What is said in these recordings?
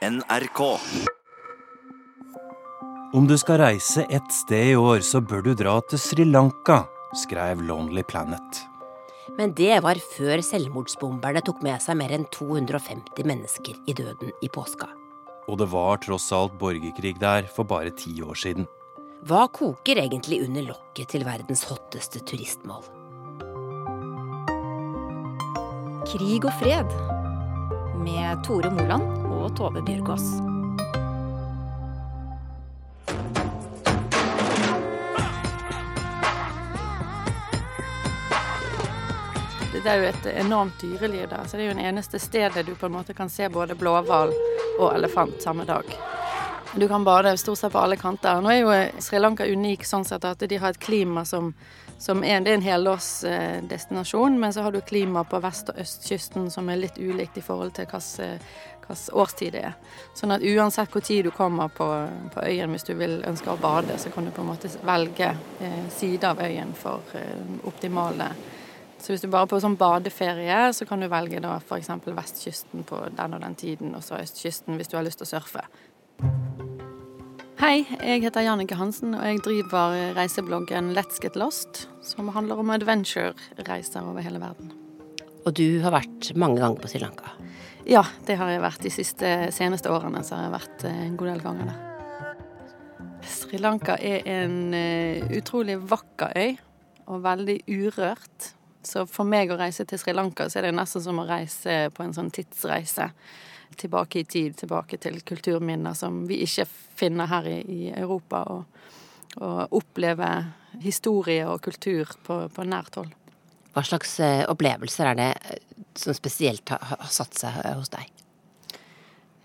NRK. Om du skal reise ett sted i år, så bør du dra til Sri Lanka, skrev Lonely Planet. Men det var før selvmordsbomberne tok med seg mer enn 250 mennesker i døden i påska. Og det var tross alt borgerkrig der for bare ti år siden. Hva koker egentlig under lokket til verdens hotteste turistmål? Krig og fred med Tore Moland og Tove Bjørgaas. Det er jo et enormt dyreliv der, så det er jo det eneste stedet du på en måte kan se både blåhval og elefant samme dag. Du kan bade stort sett på alle kanter. Nå er jo Sri Lanka unik sånn sett at de har et klima som, som er, det er en helårsdestinasjon, men så har du klima på vest- og østkysten som er litt ulikt i forhold til hvilken årstid det er. Sånn at uansett hvor tid du kommer på, på, øyen hvis du vil ønske å bade, så kan du på en måte velge eh, side av øyen for eh, optimale så hvis du bare er på sånn badeferie, så kan du velge da f.eks. vestkysten på den og den tiden, og så østkysten hvis du har lyst til å surfe. Hei, jeg heter Jannicke Hansen, og jeg driver reisebloggen Let's Get Lost, som handler om adventure-reiser over hele verden. Og du har vært mange ganger på Sri Lanka? Ja, det har jeg vært de siste, seneste årene. Så har jeg vært eh, en god del ganger der. Sri Lanka er en uh, utrolig vakker øy, og veldig urørt. Så for meg å reise til Sri Lanka, så er det nesten som å reise på en sånn tidsreise. Tilbake i tid, tilbake til kulturminner som vi ikke finner her i, i Europa. Og, og, oppleve historie og kultur på, på nært hold. Hva slags eh, opplevelser er det eh, som spesielt har, satt seg hos deg?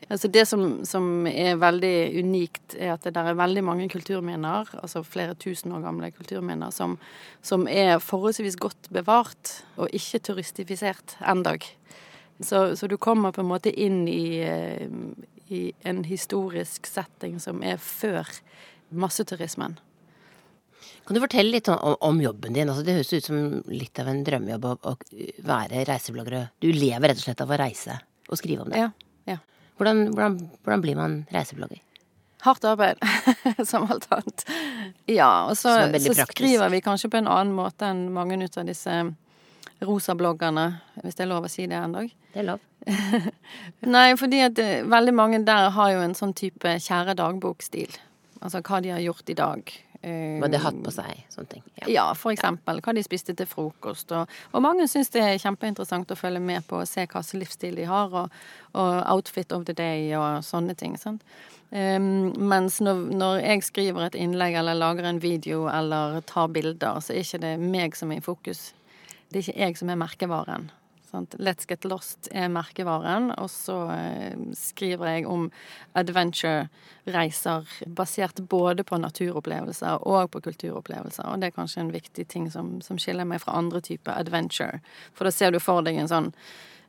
Altså det som, som, er veldig unikt, er at det der er veldig mange kulturminner, altså flere tusen år gamle kulturminner, som, som er forholdsvis godt bevart og ikke turistifisert endag. Så, så, du kommer på en måte inn i, eh, i, en historisk setting som er før masseturismen. Kan du fortelle litt om, om jobben din? Altså, det høres ut som litt av en drømmejobb å, å være reiseblogger. Du lever rett og slett av å reise og skrive om det. Ja, ja. Hvordan, hvordan, hvordan blir man reiseblogger? Hardt arbeid, som alt annet. Ja, og så, så skriver vi kanskje på en annen måte enn mange ut av disse rosabloggerne, hvis det er lov å si det en dag. Det er lov. Nei, fordi at eh, veldig mange der har jo en sånn type kjære dagbok-stil. Altså hva de har gjort i dag. Hva de har hatt på seg, sånne ting. Ja, ja for eksempel. Hva de spiste til frokost. Og, og mange syns det er kjempeinteressant å følge med på og se hva slags livsstil de har, og, og, outfit of the day og sånne ting. sant? Um, mens når, når, jeg skriver et innlegg eller lager en video eller tar bilder, så er ikke det meg som er i fokus. Det er ikke jeg som er merkevaren. Sant? Let's Get Lost er merkevaren, og så eh, skriver jeg om adventure-reiser basert både på naturopplevelser og på kulturopplevelser. Og det er kanskje en viktig ting som, som skiller meg fra andre typer adventure. For da ser du for deg en sånn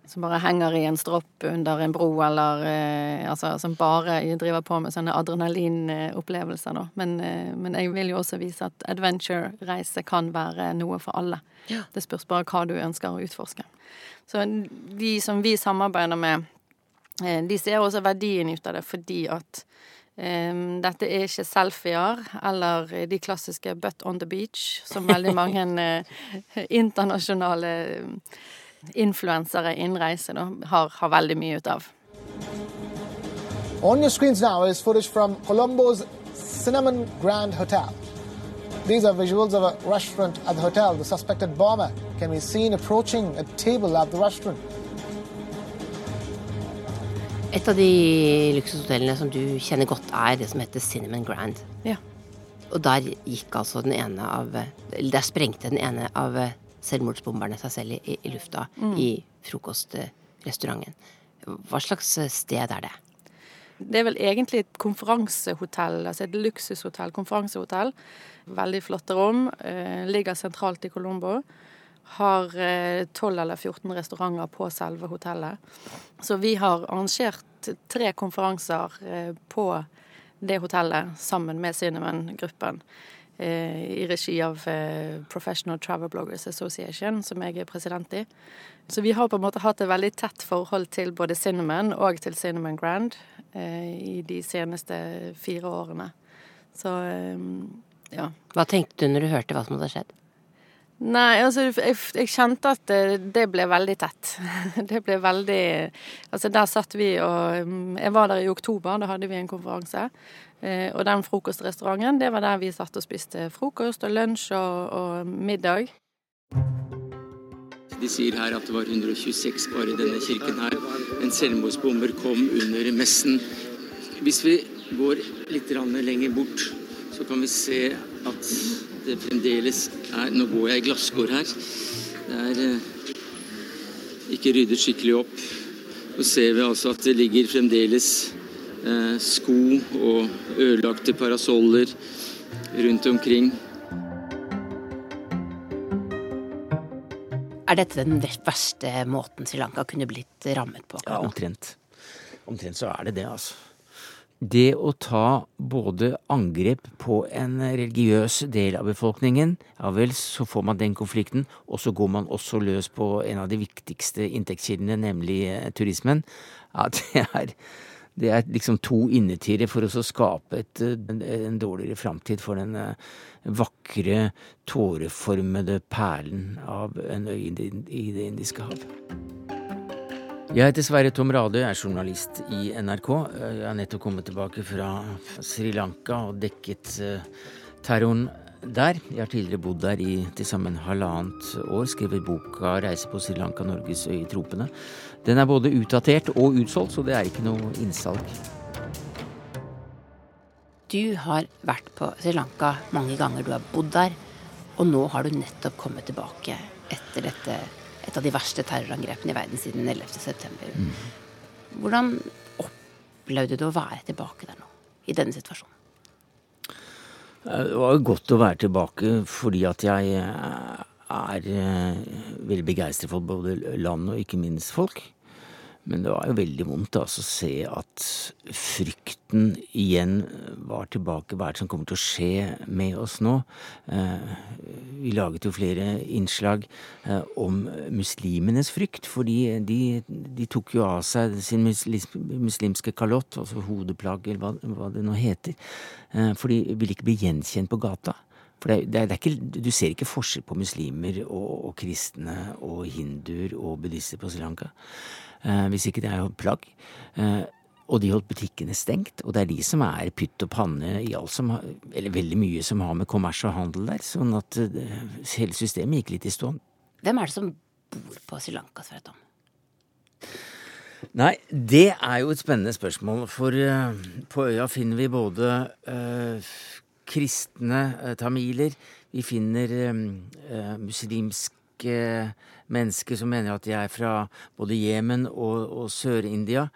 som bare henger i en stropp under en bro, eller eh, altså, som bare driver på med sånne adrenalinopplevelser, da. Men, eh, men, jeg vil jo også vise at adventure-reise kan være noe for alle. Ja. Det spørs bare hva du ønsker å utforske. Så de som vi samarbeider med, eh, de ser også verdien ut av det fordi at Um, dette er ikke selfier eller de klassiske 'butt on the beach', som veldig mange uh, internasjonale influensere innen reise da, har, har, veldig mye ut av. On your screens now is footage from Colombo's Cinnamon Grand Hotel. These are visuals of a restaurant at the hotel. The suspected bomber can be seen approaching a table at the restaurant. Et av de luksushotellene som du kjenner godt, er det som heter Cinnamon Grand. Ja. Og der gikk altså den ene av Eller der sprengte den ene av selvmordsbomberne seg selv i, i lufta mm. i frokostrestauranten. Hva slags sted er det? Det er vel egentlig et konferansehotell, altså et luksushotell, konferansehotell. Veldig flotte rom. Eh, ligger sentralt i Colombo. Har 12 eh, eller 14 restauranter på selve hotellet. Så vi har arrangert tre konferanser eh, på det hotellet sammen med Cinnamon-gruppen i regi av Professional Travel Bloggers Association, som jeg er president i. Så vi har på en måte hatt et veldig tett forhold til både Cinnamon og til Cinnamon Grand i de seneste fire årene. Så ja. Hva tenkte du når du hørte hva som hadde skjedd? Nei, altså jeg, jeg, kjente at det, det, ble veldig tett. Det ble veldig Altså der satt vi og mm, Jeg var der i oktober, da hadde vi en konferanse. Eh, og den frokostrestauranten, det var der vi satt og spiste frokost og lunsj og, og middag. De sier her at det var 126 bare i denne kirken her. En selvmordsbomber kom under messen. Hvis vi går litt lenger bort, så kan vi se at det fremdeles er Nå går jeg i glasskår her. Det er eh, ikke ryddet skikkelig opp. Så ser vi altså at det ligger fremdeles eh, sko og ødelagte parasoller rundt omkring. Er dette den verste måten Sri Lanka kunne blitt rammet på? Ja, omtrent. Omtrent så er det det, altså det å ta både angrep på en religiøs del av befolkningen, ja vel, så får man den konflikten, og så går man også løs på en av de viktigste inntektskildene, nemlig eh, turismen. Ja, det er, det er liksom to innetider for å skape et, en, en dårligere framtid for den eh, vakre, tåreformede perlen av en øy i det indiske hav. Jeg heter Sverre Tom Radøy, er journalist i NRK. Jeg har nettopp kommet tilbake fra Sri Lanka og dekket eh, terroren der. Jeg har tidligere bodd der i til sammen halvannet år, skrevet boka 'Reise på Sri Lanka, Norges øy i tropene'. Den er både utdatert og utsolgt, så det er ikke noe innsalg. Du har vært på Sri Lanka mange ganger, du har bodd der, og nå har du nettopp kommet tilbake etter dette et av de verste terrorangrepene i verden siden 11.9. Mm. Hvordan opplevde du å være tilbake der nå, i denne situasjonen? Det var godt å være tilbake fordi at jeg er eh, veldig begeistret for både land og ikke minst folk. Men det var jo veldig vondt altså, å se at frykten igjen var tilbake. Hva er det som kommer til å skje med oss nå? Eh, vi laget jo flere innslag eh, om muslimenes frykt, fordi de, de, tok jo av seg sin muslimske kalott, altså hodeplagg eller hva, hva, det nå heter, eh, for de ville ikke bli gjenkjent på gata. For det, det, det ikke, Du ser ikke forskjell på muslimer og, og kristne og hinduer og buddhister på Sri Lanka. Eh, hvis ikke det er jo plagg. Eh, og de holdt butikkene stengt, og det er de som er pytt og panne i alt som har, eller veldig mye som har med kommers og handel der, sånn at eh, hele systemet gikk litt i stå. Hvem er det som bor på Sri Lanka, Svetom? Nei, det er jo et spennende spørsmål, for på øya finner vi både uh, kristne uh, tamiler, vi finner muslimske mennesker som mener at de er fra både Jemen og, og Sør-India.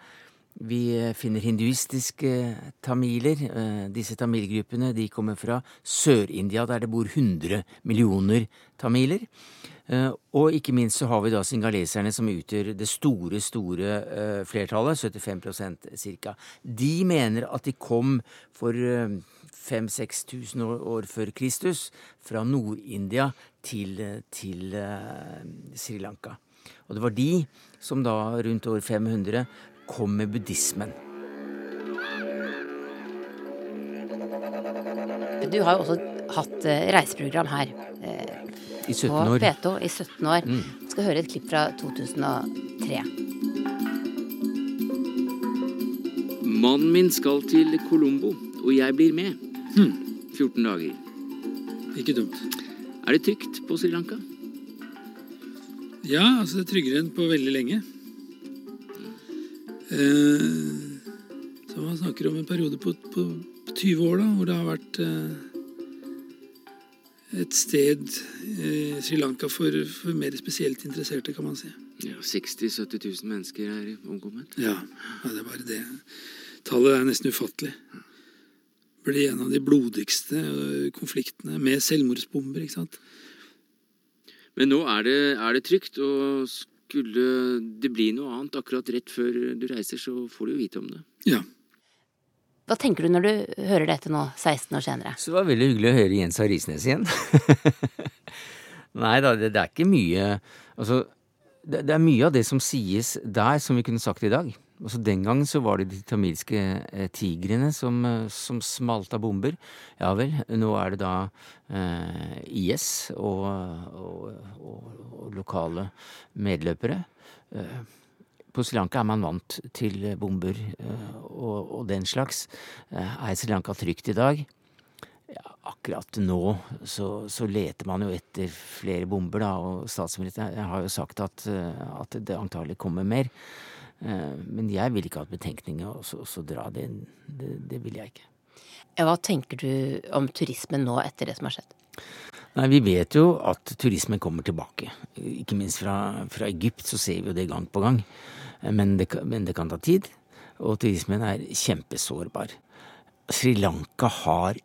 Vi eh, finner hinduistiske tamiler. Eh, disse tamilgruppene de kommer fra Sør-India, der det bor 100 millioner tamiler. Eh, og ikke minst så har vi da singaleserne, som utgjør det store, store flertallet, 75% ca. De mener at de kom for 5000-6000 år før Kristus fra Nord-India til, til Sri Lanka. Og det var de som da rundt år 500 kom med buddhismen. Du har jo også hatt uh, reiseprogram her. Uh, I 17 år. På P2 i 17 år. Mm. Skal høre et klipp fra 2003. Mannen min skal til Colombo, og jeg blir med. Hm. 14 dager. Ikke dumt. Er det trygt på Sri Lanka? Ja, altså det er tryggere enn på veldig lenge. Eh, så man snakker om en periode på, på 20 år da, hvor det har vært eh, et sted eh, Sri Lanka for, for, mer spesielt interesserte, kan man si. Ja, 60 000-70 000 mennesker er omkommet. Ja, ja, det er bare det. Tallet er nesten ufattelig blir en av de blodigste øh, konfliktene med selvmordsbomber. ikke sant? Men nå er det, er det trygt, og skulle det bli noe annet akkurat rett før du reiser, så får du jo vite om det. Ja. Hva tenker du når du hører dette nå, 16 år senere? Så det var veldig hyggelig å høre Jens Harisnes igjen. Nei da, det, det, er ikke mye Altså, det, det, er mye av det som sies der, som vi kunne sagt i dag. Altså Den gangen så var det de tamilske eh, tigrene som, eh, som smalt av bomber. Ja vel, nå er det da eh, IS og, og, og, og, lokale medløpere. Eh, på Sri Lanka er man vant til bomber eh, og, den slags. Eh, er Sri Lanka trygt i dag? Ja, akkurat nå så, så, leter man jo etter flere bomber, da, og statsministeren har jo sagt at, at det antagelig kommer mer. Men jeg vil ikke ha betenkninger og så, dra det. det. Det vil jeg ikke. Hva tenker du om turismen nå etter det som har skjedd? Nei, Vi vet jo at turismen kommer tilbake. Ikke minst fra, fra Egypt så ser vi jo det gang på gang. Men det, men det, kan ta tid, og turismen er kjempesårbar. Sri Lanka har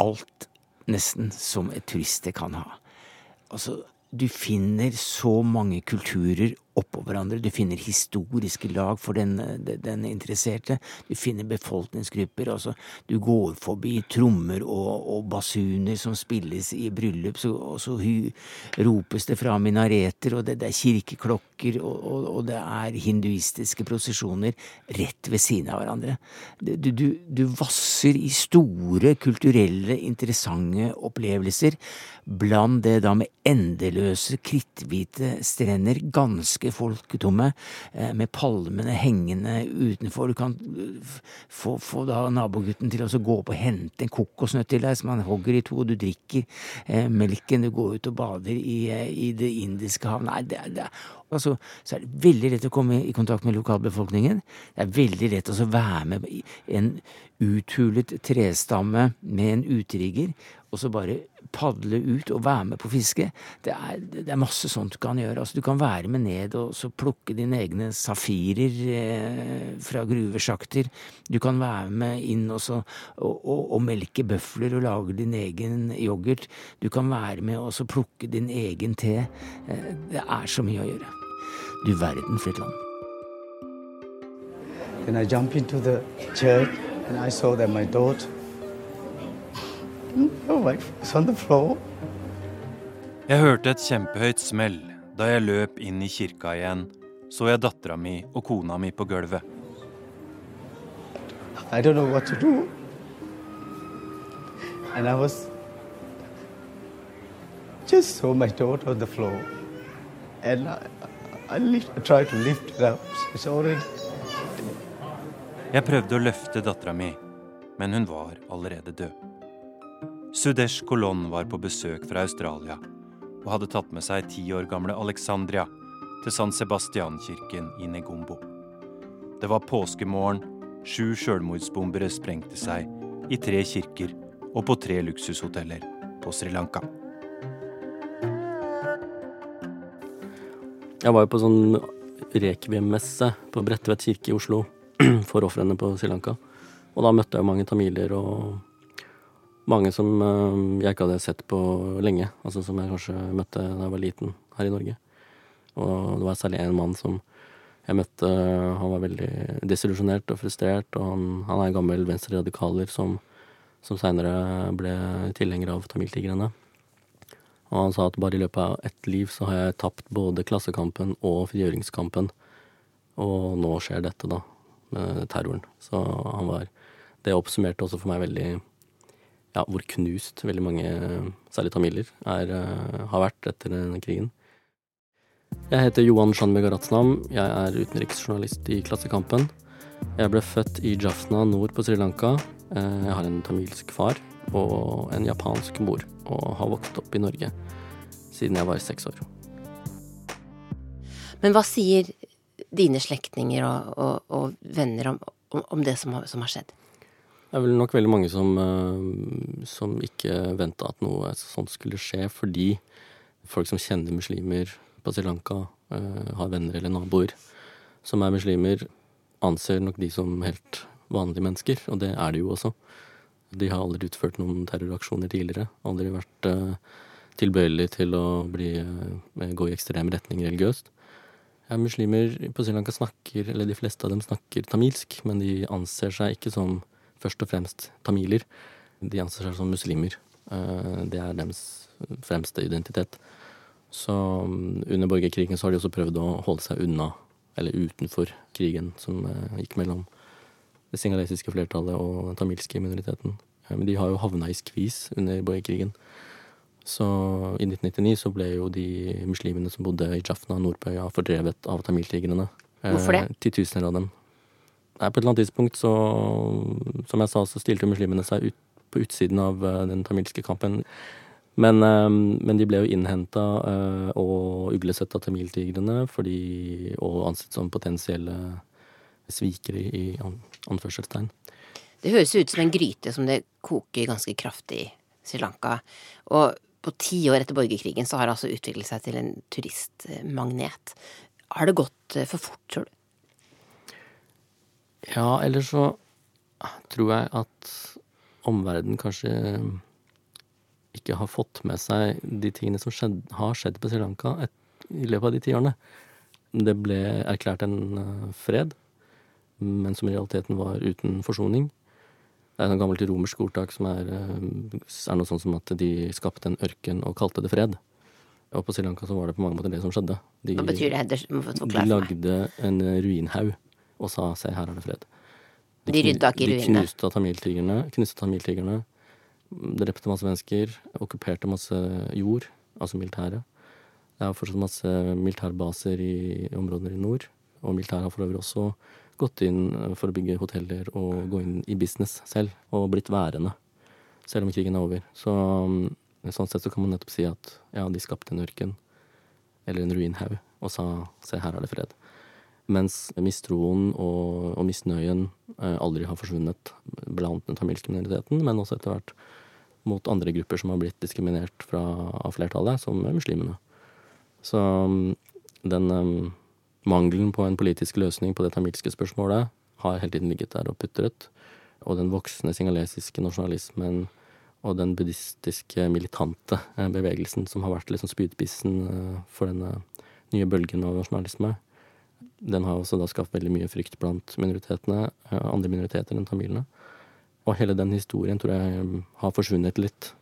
alt, nesten, som et turiste kan ha. Altså, du finner så mange kulturer oppå hverandre. Du finner historiske lag for den, den interesserte. Du finner befolkningsgrupper. Altså, du går forbi trommer og, og basuner som spilles i bryllup, så, og så hu, ropes det fra minareter, og det, det er kirkeklokker, og, og, og, det er hinduistiske prosesjoner rett ved siden av hverandre. Du, du, du vasser i store, kulturelle, interessante opplevelser. Bland det da med endeløse, kritthvite strender, ganske ganske folketomme, eh, med palmene hengende utenfor. Du kan eh, få, få nabogutten til å gå opp og hente en kokosnøtt til deg som han hogger i to, og du drikker eh, melken, du går ut og bader i, eh, i det indiske hav. Nei, det, det, altså, så er det veldig lett å komme i kontakt med lokalbefolkningen. Det er veldig lett å være med i en uthulet trestamme med en uterigger, og så bare padle ut og være med på fiske. Det er, det er masse sånt du kan gjøre. Altså, du kan være med ned og plukke dine egne safirer eh, fra gruvesjakter. Du kan være med inn og, og, og, og, melke bøfler og lage din egen yoghurt. Du kan være med og plukke din egen te. Eh, det er så mye å gjøre. Du verden for et land. Then I jump into the church and I saw that my daughter Jeg hørte et kjempehøyt smell. Da jeg løp inn i kirka igjen, så jeg dattera mi og kona mi på gulvet. I don't know what to do. And I was just saw my daughter on the floor. And I, I, lift, I tried to lift her up. She's already Jeg prøvde å løfte dattera mi, men hun var allerede død. Sudesh Kolon var på besøk fra Australia og hadde tatt med seg ti år gamle Alexandria til San Sebastian-kirken i Negombo. Det var påskemorgen. Sju sjølmordsbombere sprengte seg i tre kirker og på tre luksushoteller på Sri Lanka. Jeg var jo på sånn rekviem-messe på Bredtvet kirke i Oslo for ofrene på Sri Lanka. Og da møtte jeg mange tamiler og mange som eh, jeg ikke hadde sett på lenge. Altså som jeg kanskje møtte da jeg var liten her i Norge. Og det var særlig en mann som jeg møtte. Han var veldig desillusjonert og frustrert. Og han, han er gammel venstreradikaler som, som seinere ble tilhenger av tamiltigrene. Og han sa at bare i løpet av ett liv så har jeg tapt både klassekampen og frigjøringskampen. Og nå skjer dette, da, med terroren. Så han var Det oppsummerte også for meg veldig ja, hvor knust veldig mange, særlig tamiler, er, eh, har vært etter denne krigen. Jeg heter Johan Shanbeg Aratsnam. Jeg er utenriksjournalist i Klassekampen. Jeg ble født i Jafna nord på Sri Lanka. Eh, jeg har en tamilsk far og en japansk mor, og har vokst opp i Norge siden jeg var seks år. Men hva sier dine slektninger og, og, og venner om, om, det som har, som har skjedd? Det er vel nok veldig mange som, eh, som ikke venta at noe sånt skulle skje, fordi folk som kjenner muslimer på Sri Lanka, eh, har venner eller naboer som er muslimer, anser nok de som helt vanlige mennesker, og det er de jo også. De har aldri utført noen terroraksjoner tidligere. Aldri vært uh, tilbøyelig til å bli, gå i ekstrem retning religiøst. Ja, muslimer på Sri Lanka snakker, eller de fleste av dem snakker tamilsk, men de anser seg ikke som først og fremst tamiler. De anser seg som muslimer. Det er deres fremste identitet. Så mm, under borgerkrigen så har de også prøvd å holde seg unna, eller utenfor krigen som gikk mellom det singalesiske flertallet og den tamilske minoriteten. Men de har jo havna i skvis under borgerkrigen. Så i 1999 så ble jo de muslimene som bodde i Jafna, Nordpøya, fordrevet av tamiltigrene. Hvorfor det? Eh, titusener av dem. Nei, på et eller annet tidspunkt så, som jeg sa, så stilte muslimene seg ut, på utsiden av uh, den tamilske kampen. Men, uh, men de ble jo innhenta uh, og uglesett av tamiltigrene fordi, og ansett som potensielle svikere i anførselstegn. Det høres ut som en gryte som det koker ganske kraftig i Sri Lanka. Og på ti år etter borgerkrigen så har det altså utviklet seg til en turistmagnet. Har det gått eh, for fort, tror du? Ja, eller så tror jeg at omverdenen kanskje ikke har fått med seg de tingene som skjedd, har skjedd på Sri Lanka et, i løpet av de ti årene. Det ble erklært en uh, fred, men som i realiteten var uten forsoning. Det er et gammelt romersk ordtak som er, eh, er, noe sånn som at de skapte en ørken og kalte det fred. Og på Sri Lanka så var det på mange måter det som skjedde. De, Hva betyr det? De lagde en ruinhaug og sa 'se, her er det fred'. De, de rydda ikke ruinene? De knuste tamiltigrene. Knuste tamiltigrene. Drepte masse mennesker. Okkuperte masse jord, altså militæret. Det er fortsatt masse militærbaser i områder i nord. Og militæret har for øvrig også gått inn for å bygge hoteller og gå inn i business selv, og blitt værende. Selv om krigen er over. Så mm, sånn sett så kan man nettopp si at ja, de skapte en ørken, eller en ruinhaug, og sa se, her er det fred. Mens mistroen og, og misnøyen eh, aldri har forsvunnet blant den tamilske minoriteten, men også etter hvert mot andre grupper som har blitt diskriminert fra, av flertallet, som muslimene. Så mm, den um, Mangelen på en politisk løsning på det tamilske spørsmålet har hele tiden ligget der og putret. Og den voksende singalesiske nasjonalismen og den buddhistiske militante eh, bevegelsen som har vært liksom spydspissen eh, for denne nye bølgen av nasjonalisme, den har også da skapt veldig mye frykt blant minoritetene, eh, andre minoriteter enn tamilene. Og hele den historien tror jeg har forsvunnet litt.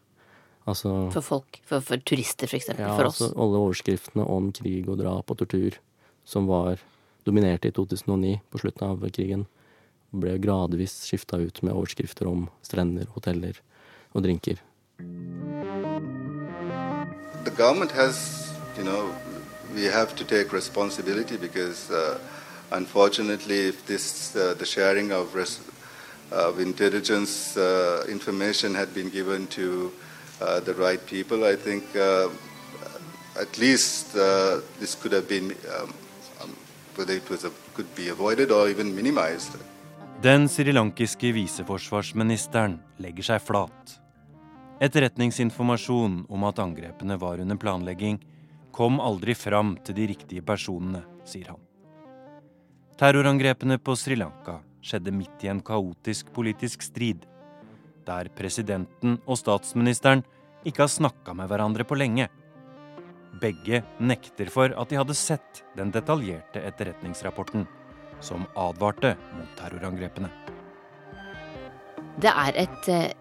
Altså, for folk? For, for turister, for eksempel? Ja, for oss? Altså, alle overskriftene om krig og drap og tortur som var dominerte i 2009, på slutten av krigen, ble gradvis skifta ut med overskrifter om strender, hoteller og drinker. The government has, you know, we have to take responsibility because, uh, unfortunately, if this uh, the sharing of res- of intelligence uh, information had been given to uh, the right people, I think uh, at least this could have been um, den srilankiske viseforsvarsministeren legger seg flat. Etterretningsinformasjon om at angrepene var under planlegging, kom aldri fram til de riktige personene, sier han. Terrorangrepene på Sri Lanka skjedde midt i en kaotisk politisk strid, der presidenten og statsministeren ikke har snakka med hverandre på lenge. Begge nekter for at de hadde sett den detaljerte etterretningsrapporten som advarte mot terrorangrepene. Det er et eh,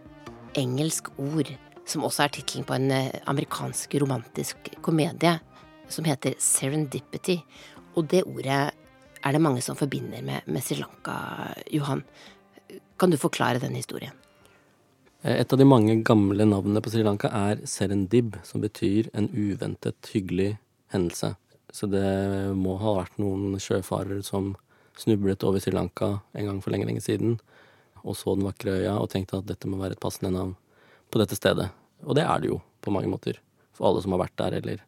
engelsk ord som også er tittelen på en eh, amerikansk romantisk komedie som heter Serendipity. Og det ordet er det mange som forbinder med, med Sri Lanka, Johan. Kan du forklare den historien? Eh, et av de mange gamle navnene på Sri Lanka er serendib, som betyr en uventet hyggelig hendelse. Så det må ha vært noen sjøfarere som snublet over Sri Lanka en gang for lenge, lenge siden, og så den vakre øya og tenkte at dette må være et passende navn på dette stedet. Og det er det jo, på mange måter. For alle som har vært der eller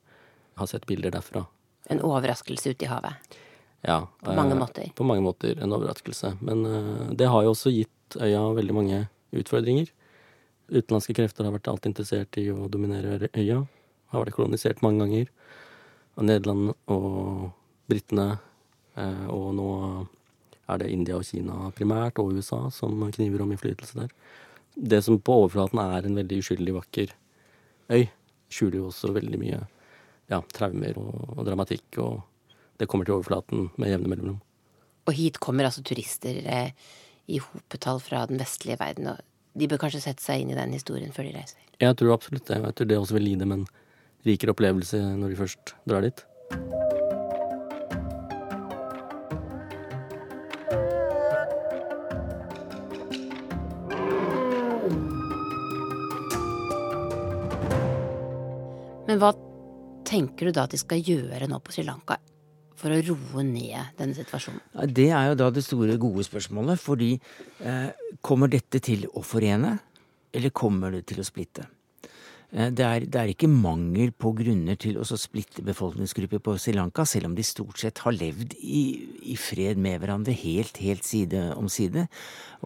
har sett bilder derfra. En overraskelse ute i havet? Ja. På mange eh, måter? På mange måter en overraskelse. Men eh, det har jo også gitt øya veldig mange utfordringer. Utenlandske krefter har vært alltid interessert i å dominere øya. Har vært kolonisert mange ganger av Nederland og britene. Eh, og nå er det India og Kina primært, og USA, som kniver om innflytelse der. Det som på overflaten er en veldig uskyldig vakker øy, skjuler jo også veldig mye ja, traumer og, og, dramatikk, og det kommer til overflaten med jevne mellomrom. Og hit kommer altså turister eh, i hopetall fra den vestlige verden. og De bør kanskje sette seg inn i den historien før de reiser. Jeg tror absolutt det. Jeg tror det også vil gi dem en rikere opplevelse når de først drar dit. Men hva tenker du da at de skal gjøre nå på Sri Lanka for å roe ned denne situasjonen? Det er jo da det store, gode spørsmålet. Fordi eh, kommer dette til å forene, eller kommer det til å splitte? Eh, det er, det er, ikke mangel på grunner til å splitte befolkningsgrupper på Sri Lanka, selv om de stort sett har levd i, i fred med hverandre helt, helt side om side.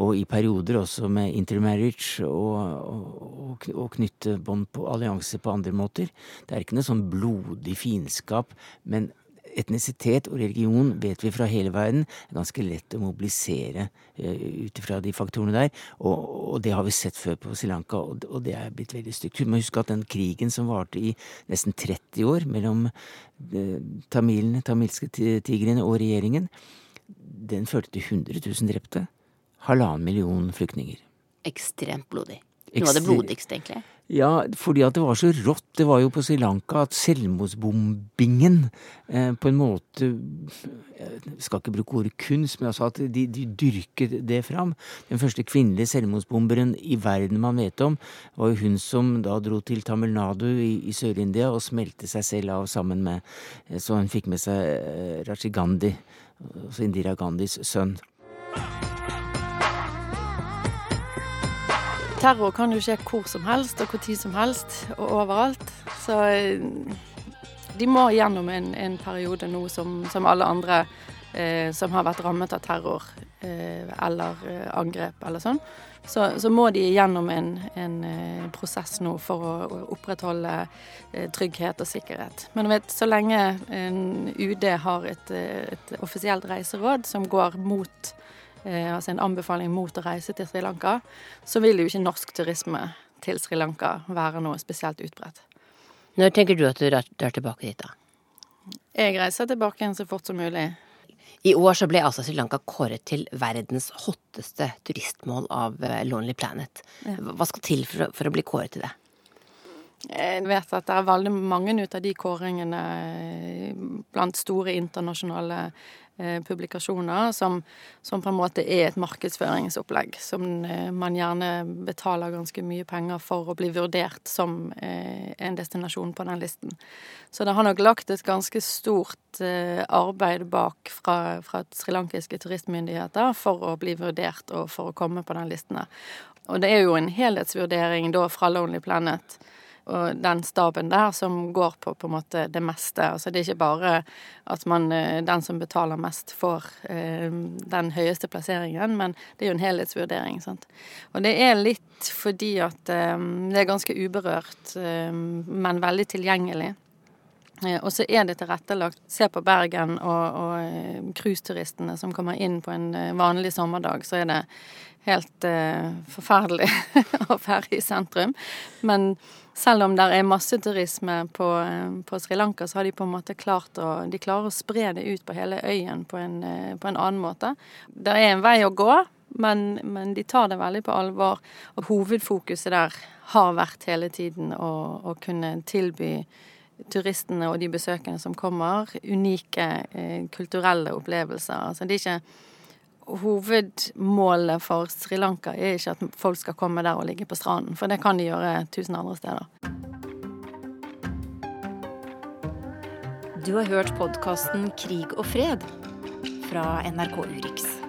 Og i perioder også med intermarriage og, og, og knytte bånd på allianser på andre måter. Det er ikke noe sånn blodig fiendskap, men etnisitet og religion vet vi fra hele verden er ganske lett å mobilisere uh, ut ifra de faktorene der. Og, og, det har vi sett før på Sri Lanka, og, og det er blitt veldig stygt. Du må huske at den krigen som varte i nesten 30 år mellom uh, tamilene, tamilske tigrene og regjeringen, den førte til 100 000 drepte. Halvannen million flyktninger. Ekstremt blodig. Noe av det blodigste, egentlig. Ja, fordi at det var så rått. Det var jo på Sri Lanka at selvmordsbombingen eh, på en måte Jeg skal ikke bruke ordet kunst, men altså at de, de, dyrket det fram. Den første kvinnelige selvmordsbomberen i verden man vet om, var jo hun som da dro til Tamil Nadu i, i Sør-India og smelte seg selv av sammen med eh, Så hun fikk med seg eh, Raji Gandhi, altså Indira Gandhis sønn. Terror kan jo skje hvor som helst og når som helst og overalt. Så eh, de må gjennom en, en periode nå som, som alle andre eh, som har vært rammet av terror eh, eller eh, angrep eller sånn. Så, så, må de gjennom en, en eh, prosess nå for å, å opprettholde trygghet og sikkerhet. Men vet, så lenge UD har et, et offisielt reiseråd som går mot altså en anbefaling mot å reise til Sri Lanka, så vil jo ikke norsk turisme til Sri Lanka være noe spesielt utbredt. Når tenker du at du drar tilbake dit, da? Jeg reiser tilbake igjen så fort som mulig. I år så ble altså Sri Lanka kåret til verdens hotteste turistmål av eh, Lonely Planet. Hva skal til for å, for å bli kåret til det? Jeg vet at det er veldig mange ut av de kåringene blant store internasjonale eh, publikasjoner som, som, på en måte er et markedsføringsopplegg. Som eh, man gjerne betaler ganske mye penger for å bli vurdert som eh, en destinasjon på den listen. Så det har nok lagt et ganske stort eh, arbeid bak fra, fra srilankiske turistmyndigheter for å bli vurdert og for å komme på den listen. Og det er jo en helhetsvurdering da fra Lonely Planet og den staben der som går på på en måte det meste. Altså det er ikke bare at man, eh, den som betaler mest, får eh, den høyeste plasseringen, men det er jo en helhetsvurdering. sant? Og det er litt fordi at eh, det er ganske uberørt, eh, men veldig tilgjengelig. Eh, og så er det tilrettelagt. Se på Bergen og, eh, cruiseturistene som kommer inn på en vanlig sommerdag, så er det helt forferdelig å være i sentrum. Men selv om det er masseturisme på, på, Sri Lanka, så har de på en måte klart å, de å spre det ut på hele øyen på en, på en annen måte. Det er en vei å gå, men, men, de tar det veldig på alvor. Og hovedfokuset der har vært hele tiden å, å kunne tilby turistene og de besøkende som kommer, unike eh, kulturelle opplevelser. Altså det er ikke hovedmålet for Sri Lanka er ikke at folk skal komme der og ligge på stranden, for det kan de gjøre tusen andre steder. Du har hørt podkasten Krig og fred fra NRK Urix.